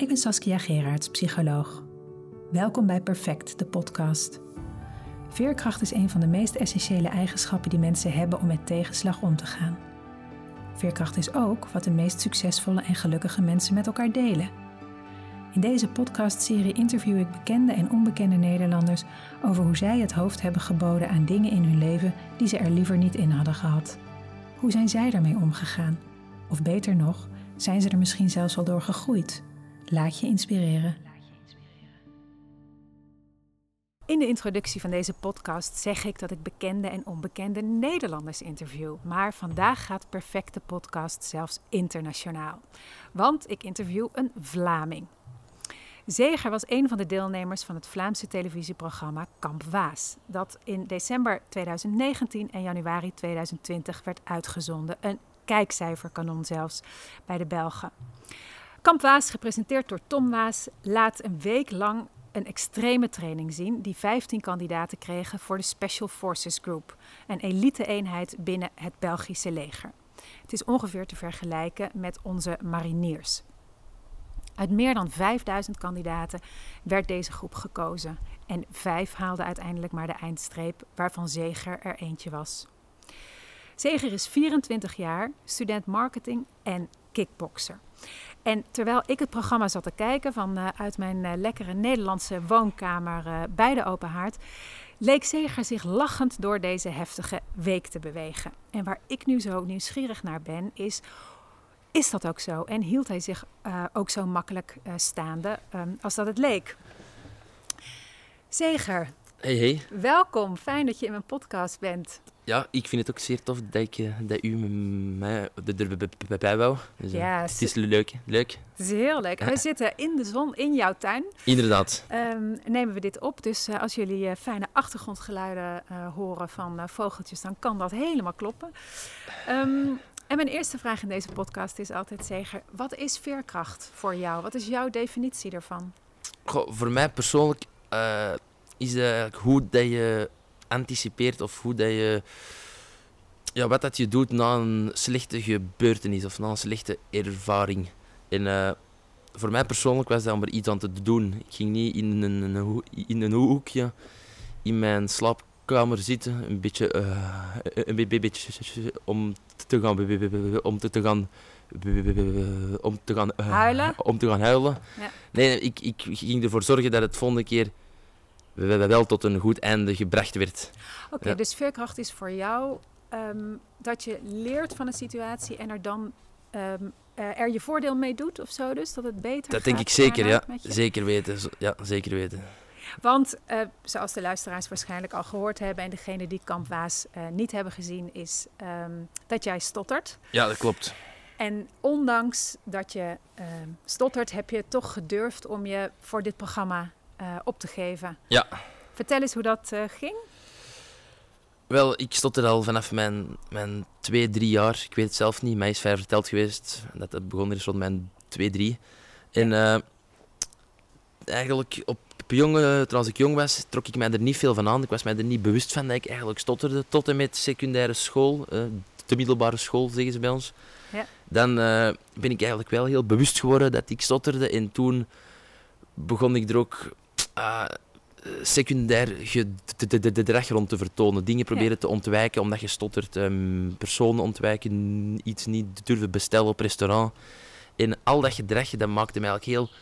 Ik ben Saskia Gerards, psycholoog. Welkom bij Perfect, de podcast. Veerkracht is een van de meest essentiële eigenschappen die mensen hebben om met tegenslag om te gaan. Veerkracht is ook wat de meest succesvolle en gelukkige mensen met elkaar delen. In deze podcastserie interview ik bekende en onbekende Nederlanders over hoe zij het hoofd hebben geboden aan dingen in hun leven die ze er liever niet in hadden gehad. Hoe zijn zij daarmee omgegaan? Of beter nog, zijn ze er misschien zelfs al door gegroeid? Laat je inspireren. In de introductie van deze podcast zeg ik dat ik bekende en onbekende Nederlanders interview. Maar vandaag gaat Perfecte Podcast zelfs internationaal. Want ik interview een Vlaming. Zeger was een van de deelnemers van het Vlaamse televisieprogramma Kamp Waas, dat in december 2019 en januari 2020 werd uitgezonden. Een kijkcijferkanon zelfs bij de Belgen. Kamp Waas, gepresenteerd door Tom Waas, laat een week lang een extreme training zien die 15 kandidaten kregen voor de Special Forces Group, een elite-eenheid binnen het Belgische leger. Het is ongeveer te vergelijken met onze mariniers. Uit meer dan 5000 kandidaten werd deze groep gekozen en vijf haalden uiteindelijk maar de eindstreep, waarvan Zeger er eentje was. Zeger is 24 jaar, student marketing en kickbokser. En terwijl ik het programma zat te kijken vanuit uh, mijn uh, lekkere Nederlandse woonkamer uh, bij de Open Haard, leek Zeger zich lachend door deze heftige week te bewegen. En waar ik nu zo nieuwsgierig naar ben, is is dat ook zo? En hield hij zich ook zo makkelijk staande um, als dat het leek? Zeger. Hey, hey. Welkom. Fijn dat je in mijn podcast bent. Ja, ik vind het ook zeer tof dat, ik, uh, dat u mij erbij wou. Dus, ja, het is leuk. leuk. Het is heel leuk. We zitten in de zon in jouw tuin. Inderdaad. Um, nemen we dit op. Dus als jullie fijne achtergrondgeluiden horen van vogeltjes, dan kan dat helemaal kloppen. Um, en mijn eerste vraag in deze podcast is altijd, Zeger, wat is veerkracht voor jou? Wat is jouw definitie ervan? Goh, voor mij persoonlijk uh, is het hoe dat je anticipeert of hoe dat je... Ja, wat dat je doet na een slechte gebeurtenis of na een slechte ervaring. En uh, voor mij persoonlijk was dat om er iets aan te doen. Ik ging niet in een, een, in een hoekje in mijn slaapkamer zitten, een beetje, uh, een beetje om te gaan, om te, te gaan om te gaan huilen. Om te gaan huilen. Ja. Nee, ik, ik ging ervoor zorgen dat het volgende keer wel tot een goed einde gebracht werd. Oké, okay, ja. dus veerkracht is voor jou um, dat je leert van een situatie en er dan um, uh, er je voordeel mee doet of zo, dus dat het beter Dat denk ik zeker, ja. Zeker weten. Ja, zeker weten. Want uh, zoals de luisteraars waarschijnlijk al gehoord hebben en degene die Kamp Waas uh, niet hebben gezien, is um, dat jij stottert. Ja, dat klopt. En ondanks dat je uh, stottert, heb je toch gedurfd om je voor dit programma uh, op te geven. Ja. Vertel eens hoe dat uh, ging. Wel, ik stotter al vanaf mijn, mijn twee, drie jaar. Ik weet het zelf niet. Mij is ver verteld geweest dat het begon is rond mijn twee, drie. En ja. eigenlijk op jongen, als ik jong was, trok ik mij er niet veel van aan. Ik was mij er niet bewust van dat ik eigenlijk stotterde. Tot en met secundaire school, uh, de middelbare school zeggen ze bij ons. Ja. Dan uh, ben ik eigenlijk wel heel bewust geworden dat ik stotterde. En toen begon ik er ook uh, secundair gedrag rond te vertonen. Dingen proberen ja. te ontwijken omdat je stottert. Um, personen ontwijken, iets niet durven bestellen op restaurant. En al dat gedrag, dat maakte mij eigenlijk heel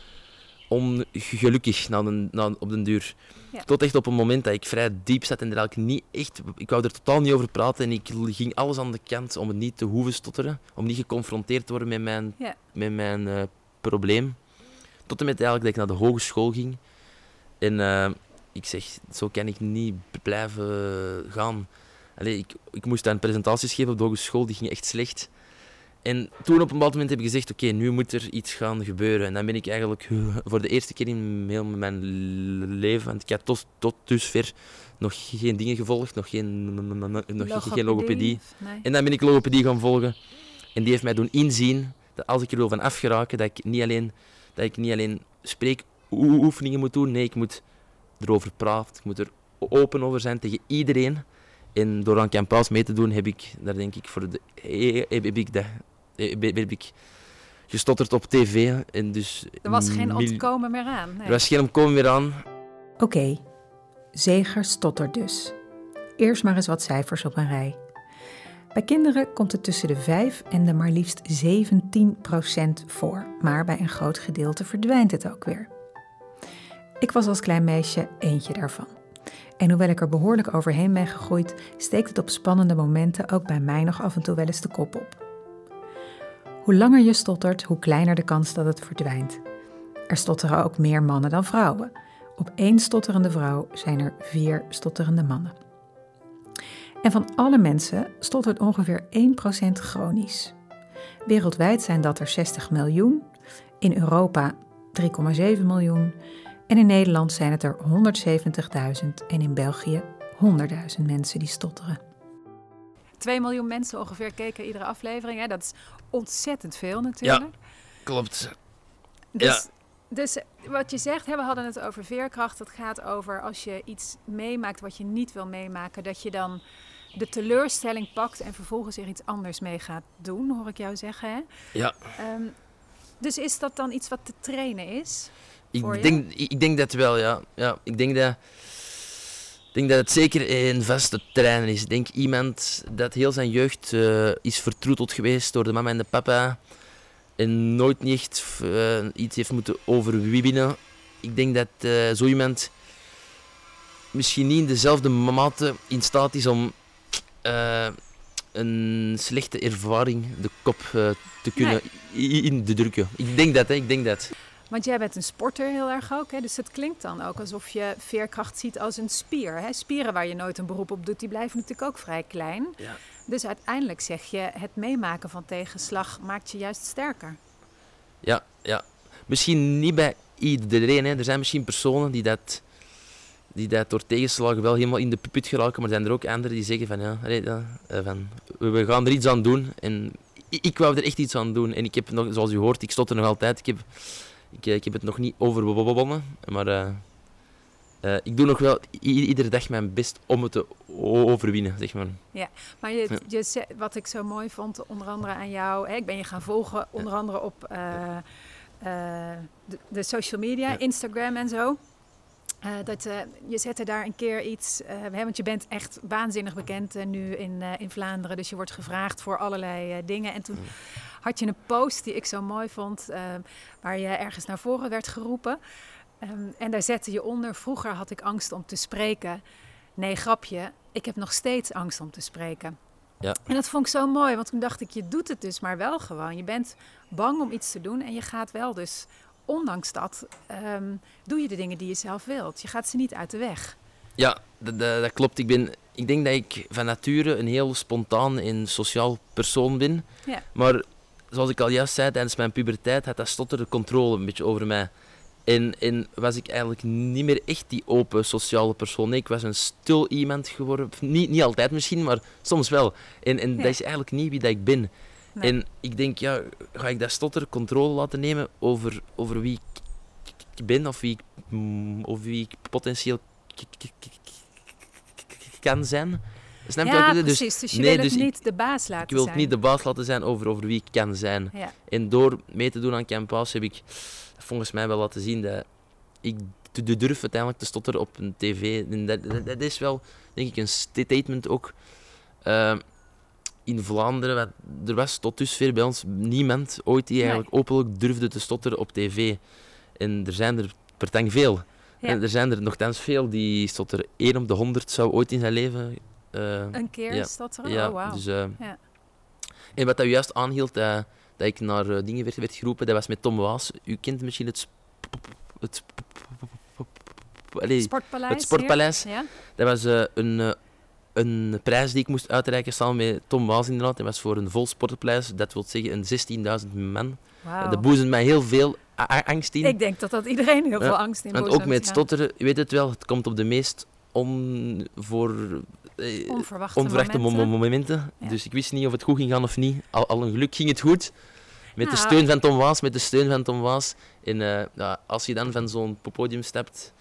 ongelukkig na de, na, op den duur. Ja. Tot echt op een moment dat ik vrij diep zat en er eigenlijk niet echt... Ik wou er totaal niet over praten en ik ging alles aan de kant om het niet te hoeven stotteren. Om niet geconfronteerd te worden met mijn, ja. met mijn uh, probleem. Tot en met eigenlijk dat ik naar de hogeschool ging. En uh, ik zeg, zo kan ik niet blijven gaan. Allee, ik, ik moest dan presentaties geven op de hogeschool, die ging echt slecht. En toen op een bepaald moment heb ik gezegd, oké, okay, nu moet er iets gaan gebeuren. En dan ben ik eigenlijk voor de eerste keer in heel mijn leven, want ik heb tot, tot dusver nog geen dingen gevolgd, nog geen, nog logopedie, geen logopedie. Nee. En dan ben ik logopedie gaan volgen. En die heeft mij doen inzien dat als ik er wil van afgeraken, dat ik niet alleen, dat ik niet alleen spreekoefeningen moet doen, nee, ik moet erover praten, ik moet er open over zijn tegen iedereen. En door aan campus mee te doen, heb ik, daar denk ik, voor de, heb ik, dat, heb ik gestotterd op tv. En dus Er was geen ontkomen meer aan. nee. Er was geen ontkomen meer aan. Oké, Zeger stottert dus. Eerst maar eens wat cijfers op een rij. Bij kinderen komt het tussen de 5 en de maar liefst 17 procent voor, maar bij een groot gedeelte verdwijnt het ook weer. Ik was als klein meisje eentje daarvan. En hoewel ik er behoorlijk overheen ben gegroeid, steekt het op spannende momenten ook bij mij nog af en toe wel eens de kop op. Hoe langer je stottert, hoe kleiner de kans dat het verdwijnt. Er stotteren ook meer mannen dan vrouwen. Op één stotterende vrouw zijn er vier stotterende mannen. En van alle mensen stottert ongeveer 1% chronisch. Wereldwijd zijn dat er 60 miljoen, in Europa 3,7 miljoen en in Nederland zijn het er 170.000 en in België 100.000 mensen die stotteren. 2 miljoen mensen ongeveer keken iedere aflevering. Hè? Dat is ontzettend veel natuurlijk. Klopt. Dus, dus wat je zegt, hè, we hadden het over veerkracht. Dat gaat over als je iets meemaakt wat je niet wil meemaken, dat je dan de teleurstelling pakt en vervolgens er iets anders mee gaat doen, hoor ik jou zeggen. Hè? Ja. Ehm, dus is dat dan iets wat te trainen is? Ik denk, ik denk dat wel, ja. ja ik denk dat, ik denk dat het zeker een vaste trainer is. Ik denk iemand dat heel zijn jeugd eh, is vertroeteld geweest door de mama en de papa. En nooit niet echt eh, iets heeft moeten overwinnen. Ik denk dat eh, zo iemand misschien niet in dezelfde mate in staat is om een slechte ervaring de kop te kunnen i- in te drukken. Ik denk dat, hè, ik denk dat. Want jij bent een sporter heel erg ook, hè? dus het klinkt dan ook alsof je veerkracht ziet als een spier. Hè? Spieren waar je nooit een beroep op doet, die blijven natuurlijk ook vrij klein. Ja. Dus uiteindelijk zeg je, het meemaken van tegenslag maakt je juist sterker. Ja, ja. Misschien niet bij iedereen. Hè. Er zijn misschien personen die dat, die dat door tegenslagen wel helemaal in de put geraken. Maar er zijn er ook anderen die zeggen van ja, eh, van, we, gaan er iets aan doen. En ik, ik wou er echt iets aan doen. En ik heb nog, zoals u hoort, ik stotter nog altijd. Ik heb, ik, eh, ik heb het nog niet overwonnen. Maar eh, eh, ik doe nog wel iedere dag mijn best om het te overwinnen, zeg maar. Maar je, Ja. je, wat ik zo mooi vond, onder andere aan jou, hè, ik ben je gaan volgen, onder andere op de, de social media, Ja. Instagram en zo. Eh, dat, eh, je zette daar een keer iets, eh, hè, want je bent echt waanzinnig bekend nu in, in Vlaanderen. Dus je wordt gevraagd voor allerlei dingen. En toen had je een post die ik zo mooi vond, waar je ergens naar voren werd geroepen. Ehm, en daar zette je onder, vroeger had ik angst om te spreken. Nee, grapje, ik heb nog steeds angst om te spreken. Ja. En dat vond ik zo mooi, want toen dacht ik, je doet het dus maar wel gewoon. Je bent bang om iets te doen en je gaat wel dus, ondanks dat, ehm, doe je de dingen die je zelf wilt. Je gaat ze niet uit de weg. Ja, dat, dat, dat klopt. Ik, ben, ik denk dat ik van nature een heel spontaan en sociaal persoon ben. Ja. Maar zoals ik al juist zei, tijdens mijn puberteit had dat stotter de controle een beetje over mij. En, en was ik eigenlijk niet meer echt die open sociale persoon. Nee, ik was een stil iemand geworden. Niet, niet altijd misschien, maar soms wel. En, en Ja. dat is eigenlijk niet wie dat ik ben. Nee. En ik denk, ja, ga ik dat stotter controle laten nemen over, over wie ik, ben of wie ik, mm, of wie ik potentieel kan zijn? Snap je wat ik ja? Dus precies. Dus je nee, wil dus ik- niet de baas laten ik wil zijn. niet de baas laten zijn over, over wie ik kan zijn. Ja. En door mee te doen aan Campus heb ik volgens mij wel laten zien dat ik durf uiteindelijk te stotteren op een tv. En dat, dat, dat is wel, denk ik, een statement ook. eh, in Vlaanderen, er was tot dusver bij ons niemand ooit die Nee. eigenlijk openlijk durfde te stotteren op tv. En er zijn er pertang veel. Ja. En er zijn er nogthans veel die stotteren. Eén op de honderd zou ooit in zijn leven eh, Een keer Ja. stotteren? ja, oh, wauw. dus, eh, Ja. En wat dat juist aanhield, dat, dat ik naar eh, dingen werd, werd geroepen, dat was met Tom Waas. U kent misschien het... het allee, Sportpaleis. het Sportpaleis. Ja? dat was eh, een, eh, een prijs die ik moest uitreiken samen met Tom Waas inderdaad. Dat was voor een vol sportpaleis. Dat wil zeggen een 16.000 man. Wauw. Dat boezemt mij heel veel angst in. Ik denk dat dat iedereen heel Ja, veel angst in Want ook met stotteren, je weet het wel, het komt op de meest on, voor, eh, Onverwachte, onverwachte mo- momenten. mo- momenten. Ja. Dus ik wist niet of het goed ging gaan of niet. Al, al een geluk ging het goed. Met de Nou. steun van Tom Waas, met de steun van Tom Waas. En eh, ja, als je dan van zo'n podium stapt,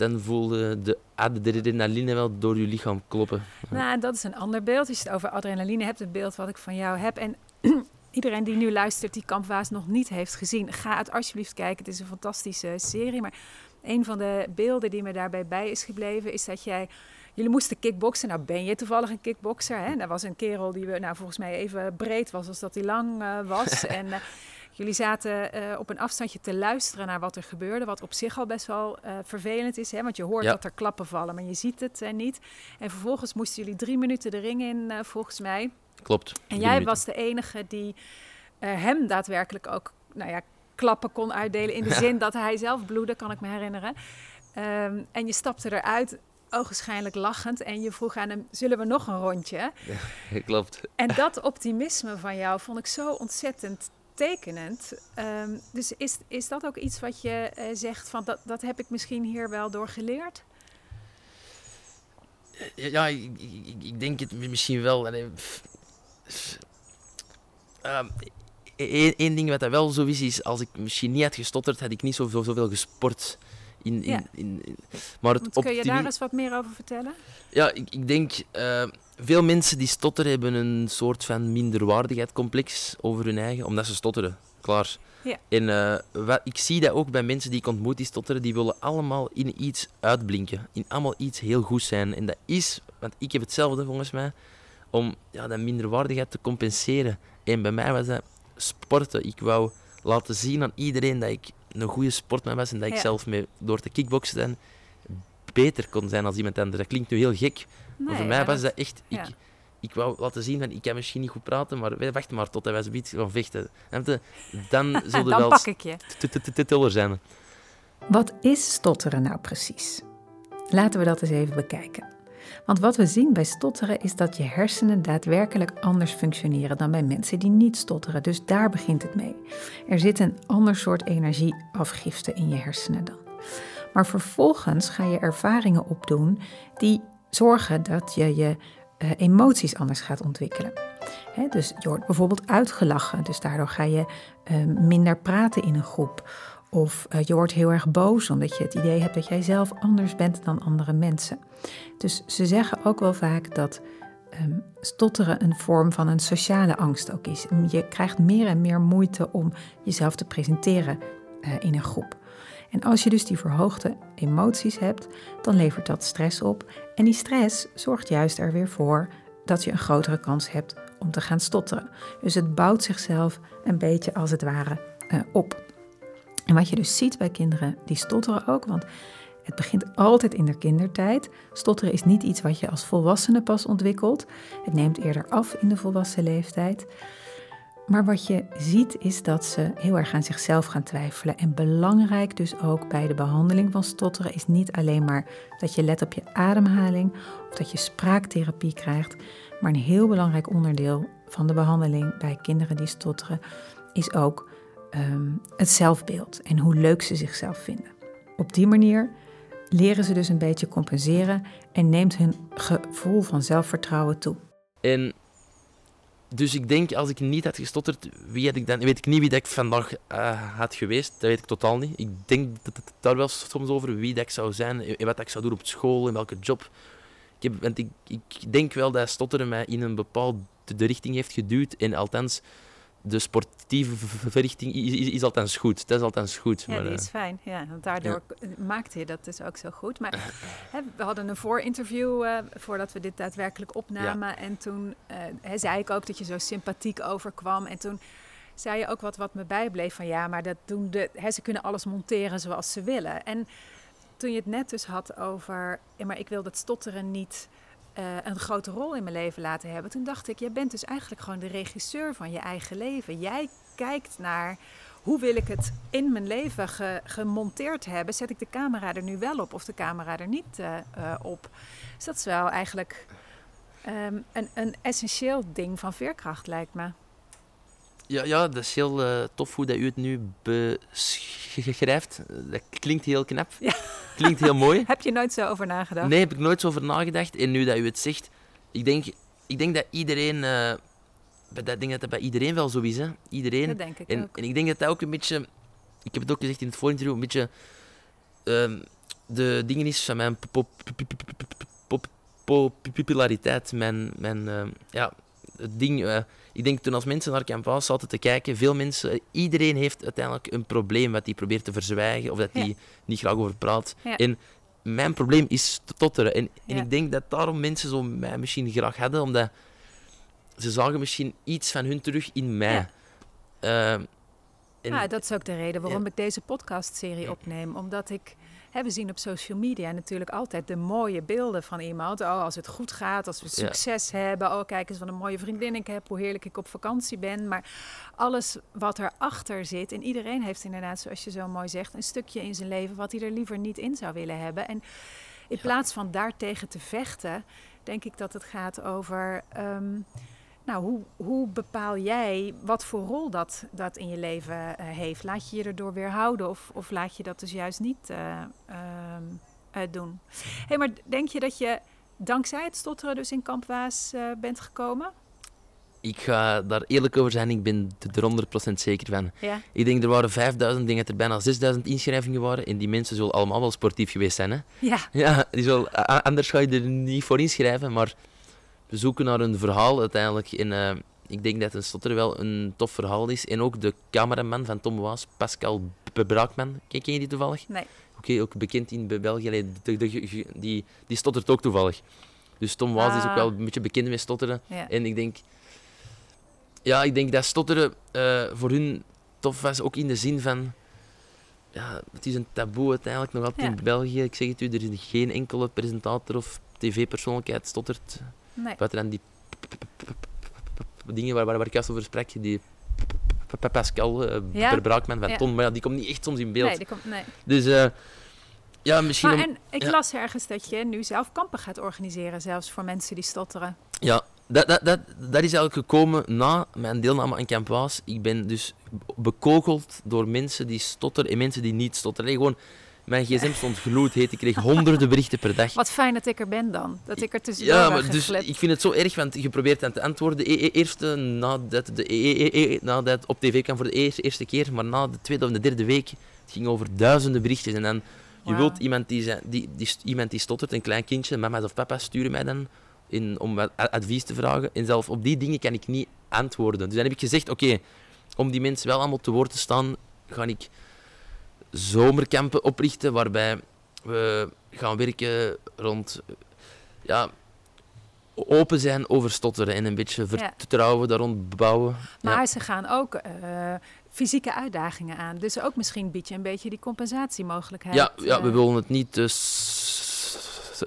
dan voel je de adrenaline wel door je lichaam kloppen. Nou, dat is een ander beeld. Als je het over adrenaline hebt, het beeld wat ik van jou heb. En iedereen die nu luistert, die Kampwaas nog niet heeft gezien, ga het alsjeblieft kijken. Het is een fantastische serie. Maar een van de beelden die me daarbij bij is gebleven, is dat jij. Jullie moesten kickboksen. Nou, ben je toevallig een kickbokser? Hè? Dat was een kerel die we, nou, volgens mij even breed was als dat hij lang uh, was. en uh, jullie zaten uh, op een afstandje te luisteren naar wat er gebeurde. Wat op zich al best wel vervelend is. Hè? Want je hoort ja. dat er klappen vallen, maar je ziet het niet. En vervolgens moesten jullie drie minuten de ring in, volgens mij. Klopt. En jij minuten. was de enige die hem daadwerkelijk ook, nou ja, klappen kon uitdelen. In de zin dat hij zelf bloedde, kan ik me herinneren. Um, en je stapte eruit, ogenschijnlijk lachend. En je vroeg aan hem, zullen we nog een rondje? Ja, klopt. En dat optimisme van jou vond ik zo ontzettend tekenend. Um, dus is, is dat ook iets wat je uh, zegt van, dat, dat heb ik misschien hier wel door geleerd? Ja, ik, ik, ik denk het misschien wel. Um, Eén ding wat dat wel zo is, is als ik misschien niet had gestotterd, had ik niet zoveel, zoveel gesport. In, in, ja. in, in, maar het kun je daar eens wat meer over vertellen? Ja, ik, ik denk, uh, veel mensen die stotteren hebben een soort van minderwaardigheidscomplex over hun eigen, omdat ze stotteren. Klaar. Ja. En uh, wat, ik zie dat ook bij mensen die ik ontmoet die stotteren, die willen allemaal in iets uitblinken. In allemaal iets heel goed zijn. En dat is, want ik heb hetzelfde volgens mij, om ja, dat minderwaardigheid te compenseren. En bij mij was dat sporten. Ik wou laten zien aan iedereen dat ik een goede sportman was en dat ik ja. zelf mee, door te kickboksen beter kon zijn als iemand anders. Dat klinkt nu heel gek, maar voor mij was dat echt... Ik, ja. ik wou laten zien van ik kan misschien niet goed praten, maar wacht maar tot wij zoiets gaan vechten. Dan zullen Dan wel pak ik je. tituller zijn. Wat is stotteren nou precies? Laten we dat eens even bekijken. Want wat we zien bij stotteren is dat je hersenen daadwerkelijk anders functioneren dan bij mensen die niet stotteren. Dus daar begint het mee. Er zit een ander soort energieafgifte in je hersenen dan. Maar vervolgens ga je ervaringen opdoen die zorgen dat je je uh, emoties anders gaat ontwikkelen. Dus je wordt bijvoorbeeld uitgelachen, dus daardoor ga je uh, minder praten in een groep. Of uh, je wordt heel erg boos omdat je het idee hebt dat jij zelf anders bent dan andere mensen. Dus ze zeggen ook wel vaak dat um, stotteren een vorm van een sociale angst ook is. Je krijgt meer en meer moeite om jezelf te presenteren in een groep. En als je dus die verhoogde emoties hebt, dan levert dat stress op. En die stress zorgt juist er weer voor dat je een grotere kans hebt om te gaan stotteren. Dus het bouwt zichzelf een beetje als het ware uh, op. En wat je dus ziet bij kinderen, die stotteren ook, want het begint altijd in de kindertijd. Stotteren is niet iets wat je als volwassene pas ontwikkelt. Het neemt eerder af in de volwassen leeftijd. Maar wat je ziet is dat ze heel erg aan zichzelf gaan twijfelen. En belangrijk dus ook bij de behandeling van stotteren is niet alleen maar dat je let op je ademhaling of dat je spraaktherapie krijgt. Maar een heel belangrijk onderdeel van de behandeling bij kinderen die stotteren is ook um, het zelfbeeld en hoe leuk ze zichzelf vinden. Op die manier leren ze dus een beetje compenseren en neemt hun gevoel van zelfvertrouwen toe. En dus ik denk, als ik niet had gestotterd, wie had ik dan, weet ik niet wie ik vandaag uh, had geweest. Dat weet ik totaal niet. Ik denk dat het daar wel soms over wie dat ik zou zijn, en wat ik zou doen op school, in welke job. Ik, heb, want ik, ik denk wel dat stotteren mij in een bepaalde de richting heeft geduwd. En althans, de sportieve verrichting is, is, is althans goed. Dat is althans goed. Ja, maar, die is fijn. Ja, want daardoor ja. maakte je dat dus ook zo goed. Maar hè, we hadden een voorinterview uh, voordat we dit daadwerkelijk opnamen. Ja. En toen uh, hè, zei ik ook dat je zo sympathiek overkwam. En toen zei je ook wat wat me bijbleef van ja, maar dat doen de, hè, ze kunnen alles monteren zoals ze willen. En toen je het net dus had over, ja, maar ik wil dat stotteren niet uh, een grote rol in mijn leven laten hebben. Toen dacht ik, jij bent dus eigenlijk gewoon de regisseur van je eigen leven. Jij kijkt naar hoe wil ik het in mijn leven ge, gemonteerd hebben. Zet ik de camera er nu wel op of de camera er niet uh, uh, op? Dus dat is wel eigenlijk um, een, een essentieel ding van veerkracht, lijkt me. Ja, ja, dat is heel uh, tof hoe dat u het nu beschrijft. Dat klinkt heel knap. Ja. Klinkt heel mooi. heb je nooit zo over nagedacht? Nee, heb ik nooit zo over nagedacht. En nu dat u het zegt, ik denk, ik denk dat iedereen... Uh, ik denk dat dat bij iedereen wel zo is. Hè. Iedereen. Dat denk ik en, ook. En ik denk dat dat ook een beetje... Ik heb het ook gezegd in het voorinterview, een beetje... Uh, de dingen is van mijn populariteit, mijn... mijn uh, ja, het ding. Ik denk toen als mensen naar Campus zaten te kijken, veel mensen, iedereen heeft uiteindelijk een probleem wat hij probeert te verzwijgen of dat hij Ja. niet graag over praat. Ja. En mijn probleem is totteren. En, en ik denk dat daarom mensen zo mij misschien graag hadden, omdat ze zagen misschien iets van hun terug in mij. Ja. Ehm, en- Ja, dat is ook de reden waarom ik deze podcastserie opneem. Omdat ik, we zien op social media natuurlijk altijd de mooie beelden van iemand. Oh, als het goed gaat, als we Ja. succes hebben. Oh, kijk eens wat een mooie vriendin ik heb, hoe heerlijk ik op vakantie ben. Maar alles wat erachter zit, en iedereen heeft inderdaad, zoals je zo mooi zegt, een stukje in zijn leven wat hij er liever niet in zou willen hebben. En in Ja. plaats van daartegen te vechten, denk ik dat het gaat over. ehm, nou, hoe, hoe bepaal jij wat voor rol dat, dat in je leven eh, heeft? Laat je je erdoor weerhouden of, of laat je dat dus juist niet eh, doen? hey, maar denk je dat je dankzij het stotteren dus in Kamp Waas eh, bent gekomen? ik ga daar eerlijk over zijn, ik ben er 100% zeker van. Ja. Ik denk er waren 5000, ik denk dat er bijna 6000 inschrijvingen waren. En die mensen zullen allemaal wel sportief geweest zijn. Hè? Ja, Ja, die a- anders ga je er niet voor inschrijven. Maar zoeken naar een verhaal uiteindelijk. En eh, ik denk dat een stotter wel een tof verhaal is. En ook de cameraman van Tom Waas, Pascal Braakman. Ken ken je die toevallig? nee. Oké, ook bekend in Be- België. Allee, de- de- de- die, die stottert ook toevallig. Dus Tom Waas is ook Ah. wel een beetje bekend met stotteren. Ja. En ik denk, ja, ik denk dat stotteren eh, voor hun tof was, ook in de zin van, ja, het is een taboe uiteindelijk nog altijd Ja. in België. Ik zeg het u, er is geen enkele presentator of tv-persoonlijkheid stottert. Nee. Buiten dan die dingen waar, waar, waar ik juist over sprak, die Pascal eh, Ja. Braakman van Ja. Ton, maar ja, die komt niet echt soms in beeld. Nee, die komt, nee. Dus eh, ja, misschien... Maar om- en ik ja. las ergens dat je nu zelf kampen gaat organiseren, zelfs voor mensen die stotteren. Ja, dat, dat, dat, dat is eigenlijk gekomen na mijn deelname aan Camp Waas. Ik ben dus bekogeld door mensen die stotteren en mensen die niet stotteren. Gewoon, mijn gsm stond gloedheet. Ik kreeg honderden berichten per dag. Wat fijn dat ik er ben dan. Dat ik er tussendoor Ja, maar dus ik vind het zo erg, want je probeert aan te antwoorden. E- e- Eerst eh, nadat, de, e- e- e- nadat op tv kwam voor de eerste, eerste keer, maar na de tweede of de derde week, het ging over duizenden berichtjes. En dan, je wilt iemand die, zijn- die, die, iemand die stottert, een klein kindje, mama's of papa's sturen mij dan in, om advies te vragen. En zelf op die dingen kan ik niet antwoorden. Dus dan heb ik gezegd, oké, om die mensen wel allemaal te woord te staan, ga ik zomerkampen oprichten waarbij we gaan werken rond ja, open zijn over stotteren en een beetje vertrouwen daar rond bouwen. Maar Ja. ze gaan ook eh, fysieke uitdagingen aan. Dus ook misschien bied je een beetje die compensatiemogelijkheid. Ja, ja, we eh, willen het niet. Dus,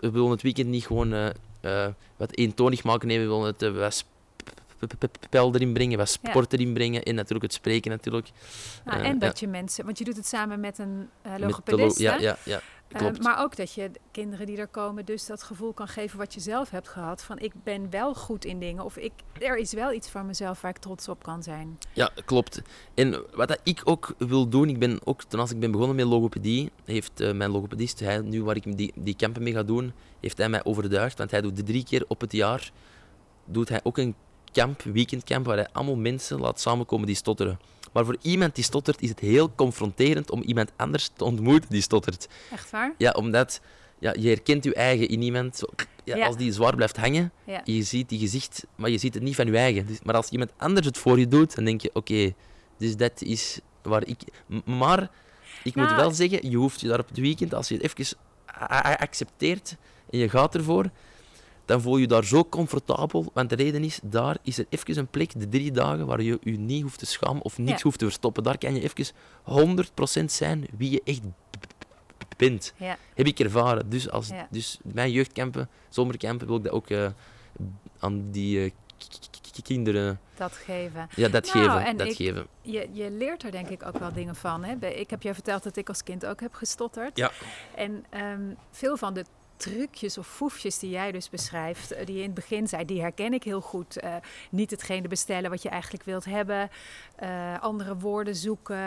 we willen het weekend niet gewoon eh, wat eentonig maken. Nee, we willen het wat spel erin brengen, wat sport erin brengen en natuurlijk het spreken natuurlijk. nou, eh, en dat je mensen, want je doet het samen met een eh Met de lo- logopedist, ja, ja, ja, Eh, klopt. maar ook dat je de kinderen die er komen dus dat gevoel kan geven wat je zelf hebt gehad. Van ik ben wel goed in dingen of ik, er is wel iets van mezelf waar ik trots op kan zijn. Ja, klopt. En wat dat ik ook wil doen, ik ben ook, toen als ik ben begonnen met logopedie, heeft mijn logopedist, hij, nu waar ik die, die campen mee ga doen, heeft hij mij overtuigd, want hij doet drie keer op het jaar, doet hij ook een camp, weekendcamp, waar hij allemaal mensen laat samenkomen die stotteren. Maar voor iemand die stottert, is het heel confronterend om iemand anders te ontmoeten die stottert. Echt waar? Ja, omdat ja, je herkent je eigen in iemand. Zo, ja, Ja. Als die zwaar blijft hangen, Ja. je ziet die gezicht, maar je ziet het niet van je eigen. Dus, maar als iemand anders het voor je doet, dan denk je, oké, dus dat is waar ik... Maar, ik moet Nou, wel zeggen, je hoeft je daar op het weekend, als je het even accepteert en je gaat ervoor, dan voel je je daar zo comfortabel. Want de reden is, daar is er even een plek, de drie dagen, waar je je niet hoeft te schamen of niks Ja. hoeft te verstoppen. Daar kan je even 100% zijn wie je echt bent Ja. heb ik ervaren. Dus, als, Ja. dus mijn jeugdkampen, zomerkampen, wil ik dat ook eh, aan die eh, kinderen Dat geven. ja, dat Nou, geven. en Dat ik- geven. Je, je leert er denk ik ook wel dingen van. Hè? Ik heb je verteld dat ik als kind ook heb gestotterd. Ja. En ehm, veel van de trucjes of foefjes die jij dus beschrijft, eh, die je in het begin zei, die herken ik heel goed. Eh, niet hetgene bestellen wat je eigenlijk wilt hebben, eh, andere woorden zoeken,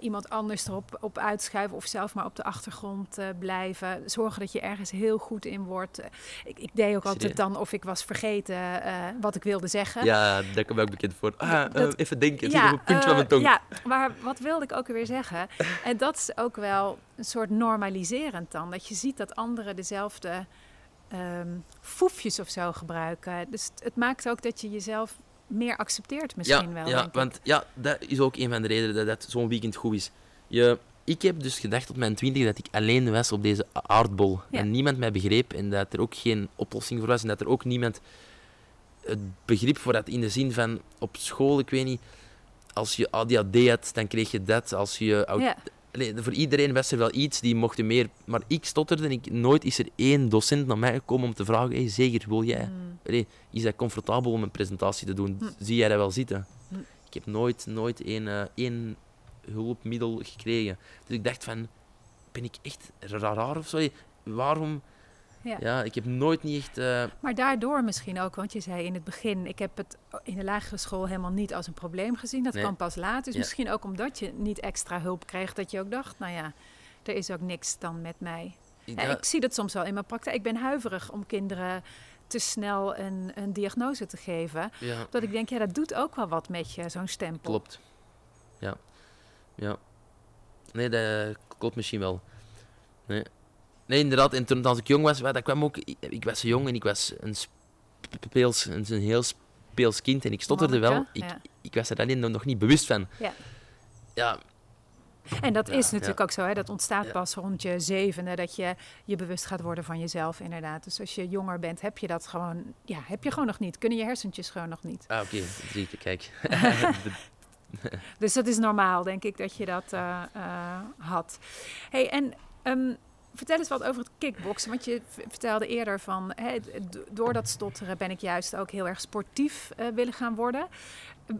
iemand anders erop op uitschuiven of zelf maar op de achtergrond blijven. Zorgen dat je ergens heel goed in wordt. Ik, ik deed ook altijd dan of ik was vergeten wat ik wilde zeggen. Ja, daar kom ik ook bekend voor. Ah, Dat- even denken, het puntje van mijn tong. Ja, maar wat wilde ik ook weer zeggen? En dat is ook wel een soort normaliserend dan. Dat je ziet dat anderen dezelfde ehm, foefjes of zo gebruiken. Dus het, maakt ook dat je jezelf meer accepteert misschien ja, wel. Ja, want ja, dat is ook een van de redenen dat, dat zo'n weekend goed is. Je, ik heb dus gedacht op mijn twintig dat ik alleen was op deze aardbol. Ja. En niemand mij begreep en dat er ook geen oplossing voor was. En dat er ook niemand het begrip voor had in de zin van op school, ik weet niet, als je ADHD had, dan kreeg je dat. Als je ja, Allee, voor iedereen was er wel iets, die mochten meer. Maar ik stotterde en ik, nooit is er één docent naar mij gekomen om te vragen: hey, zeker, wil jij? mm, Allee, is dat comfortabel om een presentatie te doen? Hm. Zie jij dat wel zitten? Hm. Ik heb nooit, nooit één, eh, één hulpmiddel gekregen. Dus ik dacht van, ben ik echt ra- raar of zo? Waarom? Ja. Ja, ik heb nooit niet echt... eh, Maar daardoor misschien ook, want je zei in het begin, ik heb het in de lagere school helemaal niet als een probleem gezien. Dat Nee. kwam pas later. Dus Ja. misschien ook omdat je niet extra hulp kreeg, dat je ook dacht, nou ja, er is ook niks dan met mij. Ja, ik zie dat soms wel in mijn praktijk. Ik ben huiverig om kinderen te snel een, een diagnose te geven. ja, Dat ik denk, ja, dat doet ook wel wat met je, zo'n stempel. klopt. Ja. Ja. Nee, dat klopt misschien wel. Nee. Nee, inderdaad. En toen als ik jong was, dat kwam ook... Ik, was jong en ik was een speels, een, een heel speels kind en ik stotterde wel. Ik, ja. ik was er alleen nog niet bewust van. Ja. Ja, En dat Ja, is natuurlijk ja. ook zo, hè? dat ontstaat Ja. pas rond je zevende, dat je je bewust gaat worden van jezelf, inderdaad. Dus als je jonger bent, heb je dat gewoon, ja, heb je gewoon nog niet. Kunnen je hersentjes gewoon nog niet. ah, oké. Zie ik, kijk. Dus dat is normaal, denk ik, dat je dat eh, eh, had. hey, en ehm, vertel eens wat over het kickboksen. Want je vertelde eerder van, hè, door dat stotteren ben ik juist ook heel erg sportief eh, willen gaan worden.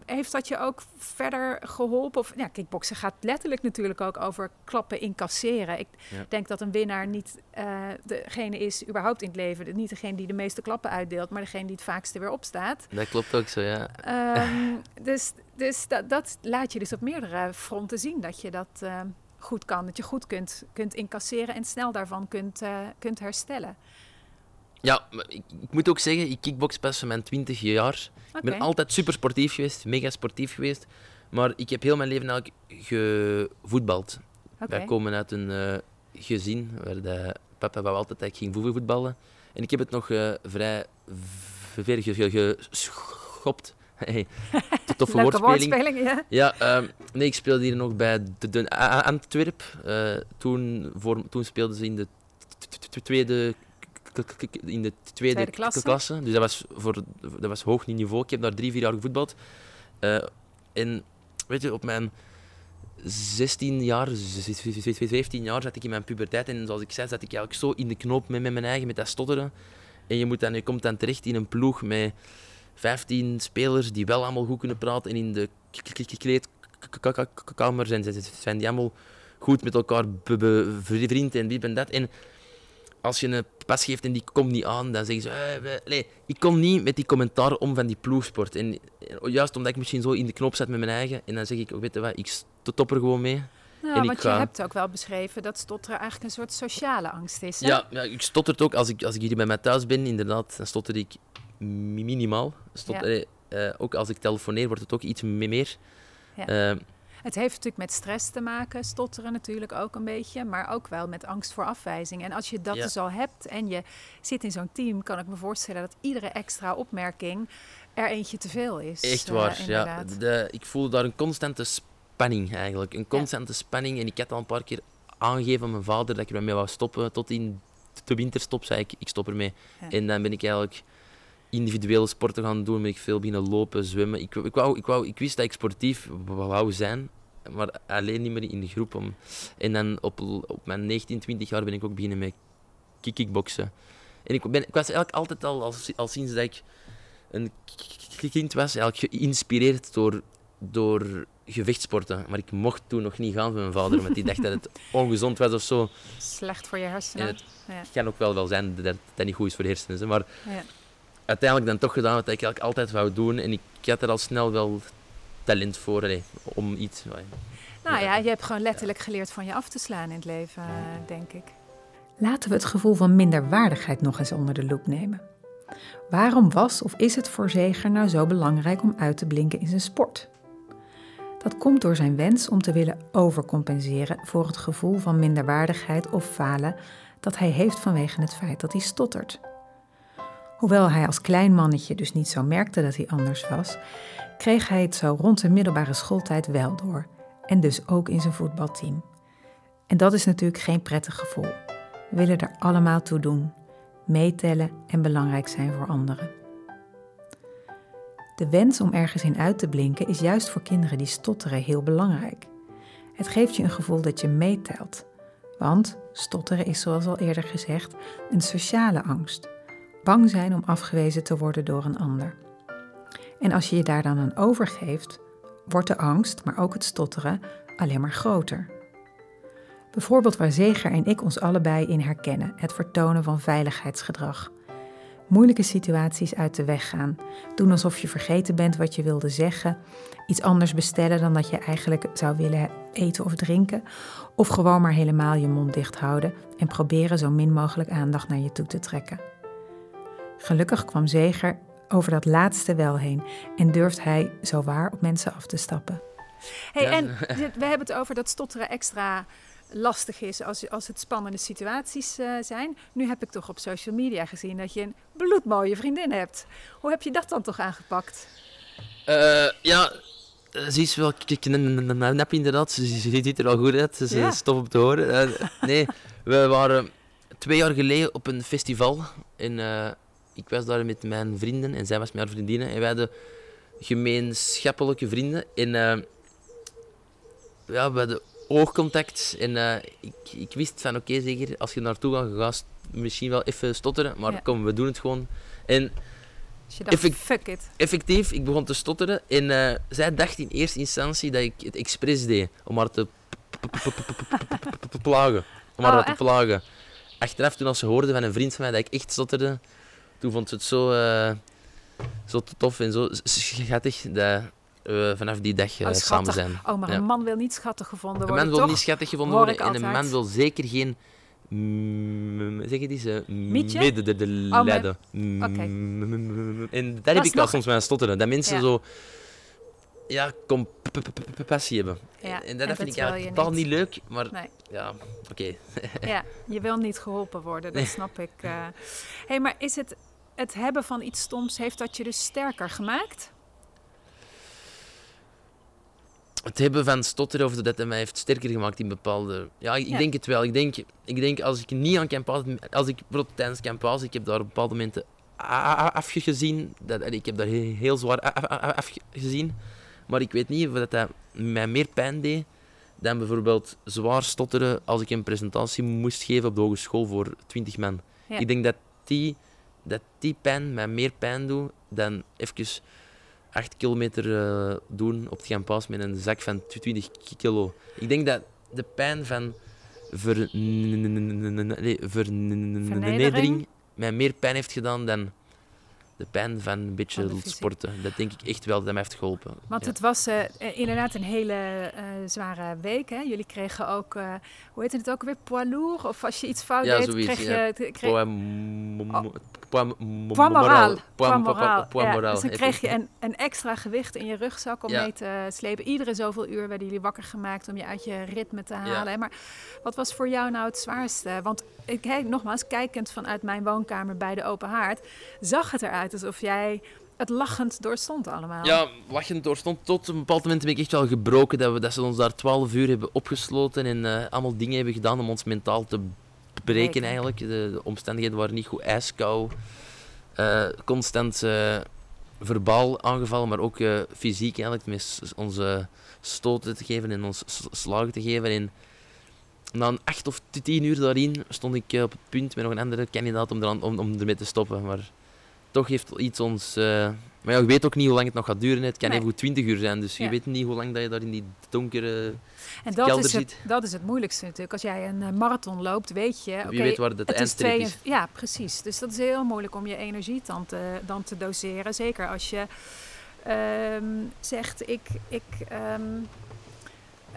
Heeft dat je ook verder geholpen? Of, ja, kickboksen gaat letterlijk natuurlijk ook over klappen incasseren. Ik Ja. denk dat een winnaar niet eh, degene is, überhaupt in het leven, niet degene die de meeste klappen uitdeelt, maar degene die het vaakste weer opstaat. dat klopt ook zo, ja. Ehm, dus dus dat, dat laat je dus op meerdere fronten zien, dat je dat eh, goed kan. Dat je goed kunt, kunt incasseren en snel daarvan kunt, eh, kunt herstellen. Ja, ik, ik moet ook zeggen, ik kickbox pas van mijn 20 jaar. Ik ben altijd super sportief geweest, mega sportief geweest. Maar ik heb heel mijn leven eigenlijk gevoetbald. oké. Wij komen uit een eh, gezin waar de papa wou altijd dat ik ging voetballen. En ik heb het nog eh, vrij ver ge- ge- geschopt. Hey, toffe woordspeling. woordspeling, ja. Ja, ehm, nee, ik speelde hier nog bij de, Antwerp. Eh, toen, voor, toen speelden ze in de tweede, in de tweede, Tweede klasse. Dus dat was, voor, dat was hoog niveau. Ik heb daar drie, vier jaar gevoetbald. Eh, en weet je, op mijn 16 jaar, z- z- z- 17 jaar zat ik in mijn puberteit. En zoals ik zei, zat ik eigenlijk zo in de knoop met, met mijn eigen, met dat stotteren. En je, moet dan, je komt dan terecht in een ploeg met 15 spelers die wel allemaal goed kunnen praten. En in de kleedkamer zijn, zijn, die allemaal goed met elkaar be- be- bevriend en dit en dat. En als je een pas geeft en die komt niet aan, dan zeggen ze... "Eh, nee, ik kon niet met die commentaar om van die ploegsport. En eh, juist omdat ik misschien zo in de knop zat met mijn eigen, en dan zeg ik, weet je wat, ik stop er gewoon mee. En ik want ga- je hebt ook wel beschreven dat stotteren eigenlijk een soort sociale angst is. Hè? Ja, ja, ik stotter het ook. Als ik, als ik hier bij mij thuis ben, inderdaad, dan stotter ik minimaal. Stotter, Ja. eh, ook als ik telefoneer, wordt het ook iets me- meer. Ja. Eh, Het heeft natuurlijk met stress te maken, stotteren natuurlijk ook een beetje, maar ook wel met angst voor afwijzing. En als je dat Ja. dus al hebt en je zit in zo'n team, kan ik me voorstellen dat iedere extra opmerking er eentje te veel is. Echt eh, waar, ja. De, ik voelde daar een constante spanning eigenlijk. Een constante spanning. En ik had al een paar keer aangegeven aan mijn vader dat ik ermee wou stoppen. Tot in de winterstop zei ik, ik stop ermee. Ja. En dan ben ik eigenlijk individuele sporten gaan doen. Ben ik veel beginnen lopen, zwemmen. Ik, ik, wou, ik, wou, ik wist dat ik sportief wou zijn. Maar alleen niet meer in de groep. Om... En dan op, op mijn 19, 20 jaar ben ik ook beginnen met kick- kickboksen. En ik, ben, ik was eigenlijk altijd al, al, al sinds dat ik een kind was, eigenlijk geïnspireerd door, door gevechtsporten. Maar ik mocht toen nog niet gaan van mijn vader, want die dacht dat het ongezond was of zo. Slecht voor je hersenen. En het Ja. Kan ook wel wel zijn dat dat niet goed is voor de hersenen. Maar Ja. Uiteindelijk dan toch gedaan wat ik eigenlijk altijd wou doen. En ik had er al snel wel talent voor allee, om iets. Nou ja, je hebt gewoon letterlijk geleerd van je af te slaan in het leven, eh, denk ik. Laten we het gevoel van minderwaardigheid nog eens onder de loep nemen. Waarom was of is het voor Zeger nou zo belangrijk om uit te blinken in zijn sport? Dat komt door zijn wens om te willen overcompenseren voor het gevoel van minderwaardigheid of falen dat hij heeft vanwege het feit dat hij stottert. Hoewel hij als klein mannetje dus niet zo merkte dat hij anders was, kreeg hij het zo rond de middelbare schooltijd wel door. En dus ook in zijn voetbalteam. En dat is natuurlijk geen prettig gevoel. We willen er allemaal toe doen, meetellen en belangrijk zijn voor anderen. De wens om ergens in uit te blinken is juist voor kinderen die stotteren heel belangrijk. Het geeft je een gevoel dat je meetelt. Want stotteren is, zoals al eerder gezegd, een sociale angst. Bang zijn om afgewezen te worden door een ander. En als je je daar dan aan overgeeft, wordt de angst, maar ook het stotteren, alleen maar groter. Bijvoorbeeld waar Zeger en ik ons allebei in herkennen: het vertonen van veiligheidsgedrag. Moeilijke situaties uit de weg gaan. Doen alsof je vergeten bent wat je wilde zeggen. Iets anders bestellen dan dat je eigenlijk zou willen eten of drinken. Of gewoon maar helemaal je mond dicht houden en proberen zo min mogelijk aandacht naar je toe te trekken. Gelukkig kwam Zeger over dat laatste wel heen en durft hij zo waar op mensen af te stappen. Hey, En we hebben het over dat stotteren extra lastig is als, als het spannende situaties uh, zijn. Nu heb ik toch op social media gezien dat je een bloedmooie vriendin hebt. Hoe heb je dat dan toch aangepakt? Uh, ja, ze is wel nep inderdaad. Ze, ze ziet er wel goed uit. Ze is tof om te horen. Uh, nee, we waren twee jaar geleden op een festival. In, ik was daar met mijn vrienden en zij was met haar vriendinnen. En wij hadden gemeenschappelijke vrienden. En ja, we hadden oogcontact. En uh, ik, ik wist van oké, okay, zeker als je naartoe gaat, ga je misschien wel even stotteren. Maar ja. kom, we doen het gewoon. En dus dacht, effect, fuck it. Effectief, ik begon te stotteren. En uh, zij dacht in eerste instantie dat ik het expres deed. Om haar te plagen. Om haar te plagen. Achteraf, toen als ze hoorde van een vriend van mij dat ik echt stotterde, toen vond ze het zo, uh, zo tof en zo schattig. Dat, we vanaf die dag uh, samen zijn. Oh, maar een man wil niet schattig gevonden worden. Een man wil niet schattig gevonden worden en een man wil zeker geen. zeg het eens, uh, medelijden. Oh, okay. En daar heb ik wel soms mee stotteren. Dat mensen ja. zo ja, compassie hebben. Ja, en dat, en vind ik eigenlijk totaal niet leuk, maar nee. ja, oké. Okay. ja, je wil niet geholpen worden, dat snap ik. Uh. hey, maar is het het hebben van iets stoms, heeft dat je dus sterker gemaakt? het hebben van stotteren of dat mij heeft sterker gemaakt in bepaalde... Ja, ik denk het wel. Ik denk, ik denk als ik niet aan campus... Als ik bijvoorbeeld tijdens campus, ik heb daar op bepaalde momenten afgezien. Dat, ik heb daar heel zwaar afgezien. Maar ik weet niet of dat, dat mij meer pijn deed dan bijvoorbeeld zwaar stotteren als ik een presentatie moest geven op de hogeschool voor 20 man. Ik denk dat die, dat die pijn mij meer pijn doet dan even 8 kilometer uh, doen op het Gampas met een zak van 20 kilo. Ik denk dat de pijn van ver, vernedering mij meer pijn heeft gedaan dan de pijn van een beetje sporten. Dat denk ik echt wel, dat mij heeft geholpen. Want het was uh, inderdaad een hele uh, zware week. Hè? Jullie kregen ook, uh, hoe heet het ook weer, poids lourd? Of als je iets fout ja, deed, kreeg je... Kreeg... Oh. Moraal. Poids Dus dan kreeg je een, een, extra gewicht in je rugzak om mee te slepen. Iedere zoveel uur werden jullie wakker gemaakt om je uit je ritme te halen. Maar wat was voor jou nou het zwaarste? Want ik, nogmaals, kijkend vanuit mijn woonkamer bij de open haard, zag het eruit alsof jij het lachend doorstond allemaal. Ja, lachend doorstond. Tot een bepaald moment ben ik echt wel gebroken dat, we, dat ze ons daar twaalf uur hebben opgesloten en uh, allemaal dingen hebben gedaan om ons mentaal te breken eigenlijk. De, omstandigheden waren niet goed. IJskou, uh, constant uh, verbaal aangevallen, maar ook fysiek eigenlijk. Met onze stoten te geven en ons slagen te geven. En na een acht of tien uur daarin stond ik op het punt met nog een andere kandidaat om, er om, om ermee te stoppen. Maar toch heeft iets ons maar ja, je weet ook niet hoe lang het nog gaat duren. Het kan nee. even 20 uur zijn, dus je weet niet hoe lang dat je daar in die donkere en dat kelder is het, zit. Dat is het moeilijkste natuurlijk. Als jij een uh, marathon loopt, weet je... Okay, je weet waar het, eindstreep is. Ja, precies. Dus dat is heel moeilijk om je energie dan te, dan te doseren. Zeker als je um, zegt, ik... ik um,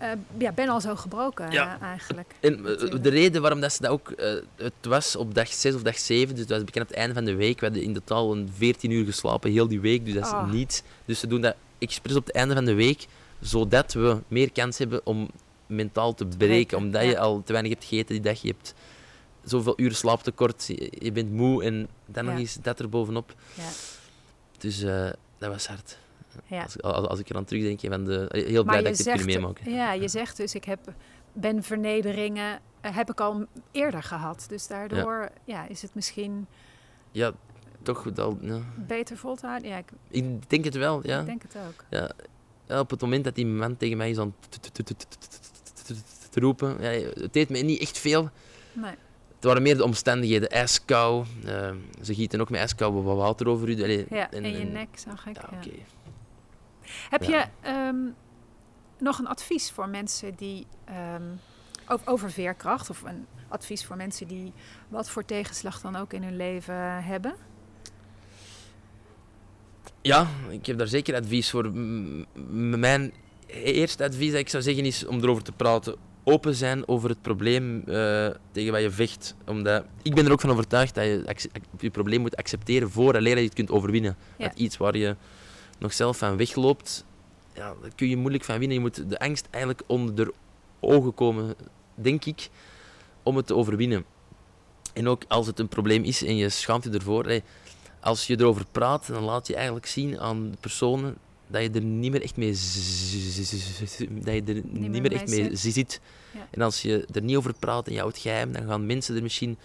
uh, ja, ben al zo gebroken ja. uh, eigenlijk. En de reden waarom dat ze dat ook... Uh, het was op dag 6 of dag 7, dus dat was bekend op het einde van de week. We hadden in totaal een 14 uur geslapen, heel die week, dus dat is oh. niets. Dus ze doen dat expres op het einde van de week, zodat we meer kans hebben om mentaal te breken. Omdat ja. je al te weinig hebt gegeten die dag. Je hebt zoveel uur slaaptekort, je, je bent moe en dan nog eens dat er bovenop. Ja. Dus eh, dat was hard. Ja. Als, als, als ik er aan terugdenk, van de, heel blij dat ik dit kunnen meemaken. Ja, je zegt dus, ik heb, ben vernederingen, eh, heb ik al eerder gehad. Dus daardoor ja. is het misschien Ja, toch. Ja. beter vol te houden. Ja, ik, Ik denk het wel, ja. ik denk het ook. ja. Ja, Op het moment dat die man tegen mij is aan te roepen, ja, het deed me niet echt veel. Nee. Het waren meer de omstandigheden, ijskou. eh, ze gieten ook met ijskou wat water over u. Allee, Ja, en- en, je nek zag ik. Ja, ja. Heb Ja. je ehm, nog een advies voor mensen die o- over veerkracht of een advies voor mensen die wat voor tegenslag dan ook in hun leven hebben? Ja, ik heb daar zeker advies voor. Mijn eerste advies dat ik zou zeggen is om erover te praten. Open zijn over het probleem eh, tegen wat je vecht. Omdat, ik ben er ook van overtuigd dat je je probleem moet accepteren voordat je het kunt overwinnen. Ja. Dat iets waar je nog zelf van wegloopt, ja, daar kun je moeilijk van winnen. Je moet de angst eigenlijk onder de ogen komen, denk ik, om het te overwinnen. En ook als het een probleem is en je schaamt je ervoor, hey, als je erover praat, dan laat je eigenlijk zien aan de personen dat je er niet meer echt mee, dat je er niet meer meer mee echt mee zit. zit. Ja. En als je er niet over praat en je houdt geheim, dan gaan mensen er misschien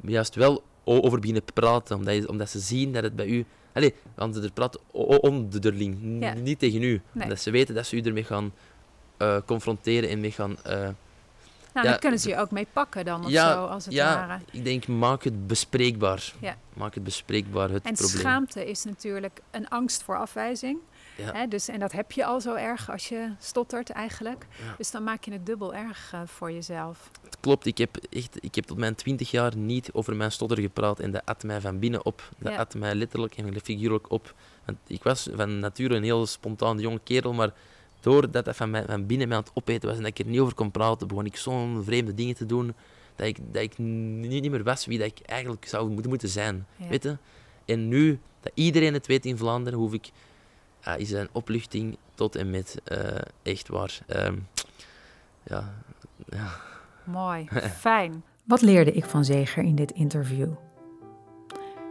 juist wel over beginnen praten, omdat, je, omdat ze zien dat het bij u... Allee, gaan ze er praten o- o- onderling, n- Ja. niet tegen u. Nee. Omdat ze weten dat ze u ermee gaan eh, confronteren en mee gaan... eh, Nou, Ja, dan kunnen ze je ook mee pakken dan of ja, zo, als het ja, ware. ik denk, maak het bespreekbaar. Ja. Maak het bespreekbaar, het En probleem. schaamte is natuurlijk een angst voor afwijzing. Ja. Hè, dus, en dat heb je al zo erg als je stottert eigenlijk. Ja. Dus dan maak je het dubbel erg eh, voor jezelf. Het klopt, ik heb, echt, ik heb tot mijn twintig jaar niet over mijn stotter gepraat en dat at mij van binnen op. Dat Ja. at mij letterlijk en figuurlijk op. Want ik was van nature een heel spontaan jonge kerel, maar doordat dat van, mij, van binnen mij aan het opeten was en dat ik er niet over kon praten, begon ik zo'n vreemde dingen te doen, dat ik, dat ik niet, niet meer was wie dat ik eigenlijk zou moeten, moeten zijn. Ja. Weet je? En nu dat iedereen het weet in Vlaanderen, hoef ik, ah, is een opluchting tot en met eh, echt waar. Ehm, ja, ja. Mooi, fijn. Wat leerde ik van Zeger in dit interview?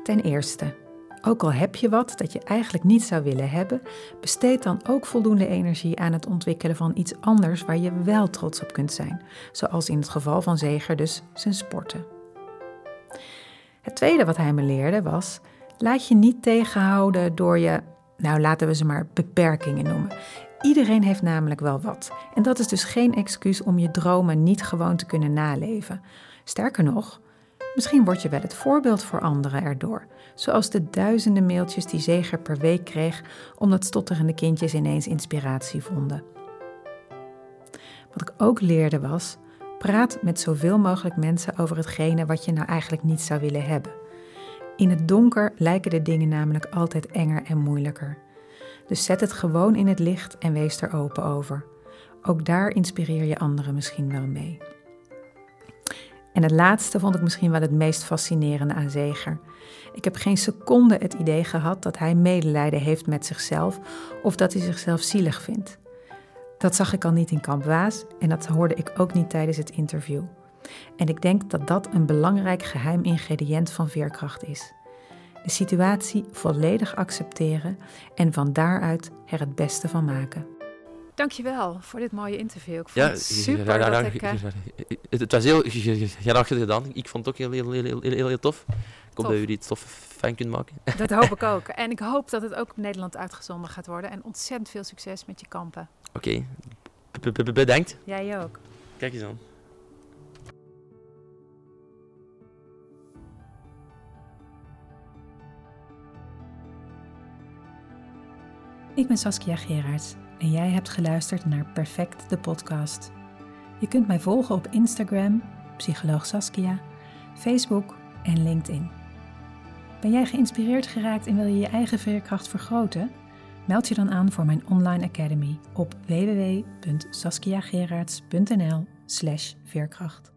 Ten eerste, ook al heb je wat dat je eigenlijk niet zou willen hebben, besteed dan ook voldoende energie aan het ontwikkelen van iets anders waar je wel trots op kunt zijn, zoals in het geval van Zeger dus zijn sporten. Het tweede wat hij me leerde was: laat je niet tegenhouden door je, nou laten we ze maar beperkingen noemen. Iedereen heeft namelijk wel wat. En dat is dus geen excuus om je dromen niet gewoon te kunnen naleven. Sterker nog, misschien word je wel het voorbeeld voor anderen erdoor. Zoals de duizenden mailtjes die Zeger per week kreeg omdat stotterende kindjes ineens inspiratie vonden. Wat ik ook leerde was: praat met zoveel mogelijk mensen over hetgene wat je nou eigenlijk niet zou willen hebben. In het donker lijken de dingen namelijk altijd enger en moeilijker. Dus zet het gewoon in het licht en wees er open over. Ook daar inspireer je anderen misschien wel mee. En het laatste vond ik misschien wel het meest fascinerende aan Zeger. Ik heb geen seconde het idee gehad dat hij medelijden heeft met zichzelf of dat hij zichzelf zielig vindt. Dat zag ik al niet in Kamp Waas en dat hoorde ik ook niet tijdens het interview. En ik denk dat dat een belangrijk geheim ingrediënt van veerkracht is. De situatie volledig accepteren en van daaruit er het beste van maken. Dankjewel voor dit mooie interview. Ik vond Ja, het super ja, ja, dat ik... eh, het, het was heel graag gedaan. Ik vond het ook heel, heel, heel, heel, heel, heel tof. Ik hoop Tof. dat jullie het tof fijn kunt maken. Dat hoop ik ook. En ik hoop dat het ook op Nederland uitgezonden gaat worden. En ontzettend veel succes met je kampen. Oké, bedankt. Jij ook. Kijk eens aan. Ik ben Saskia Gerards en jij hebt geluisterd naar Perfect de podcast. Je kunt mij volgen op Instagram, psycholoog Saskia, Facebook en LinkedIn. Ben jij geïnspireerd geraakt en wil je je eigen veerkracht vergroten? Meld je dan aan voor mijn online academy op www.saskiagerards.nl/veerkracht.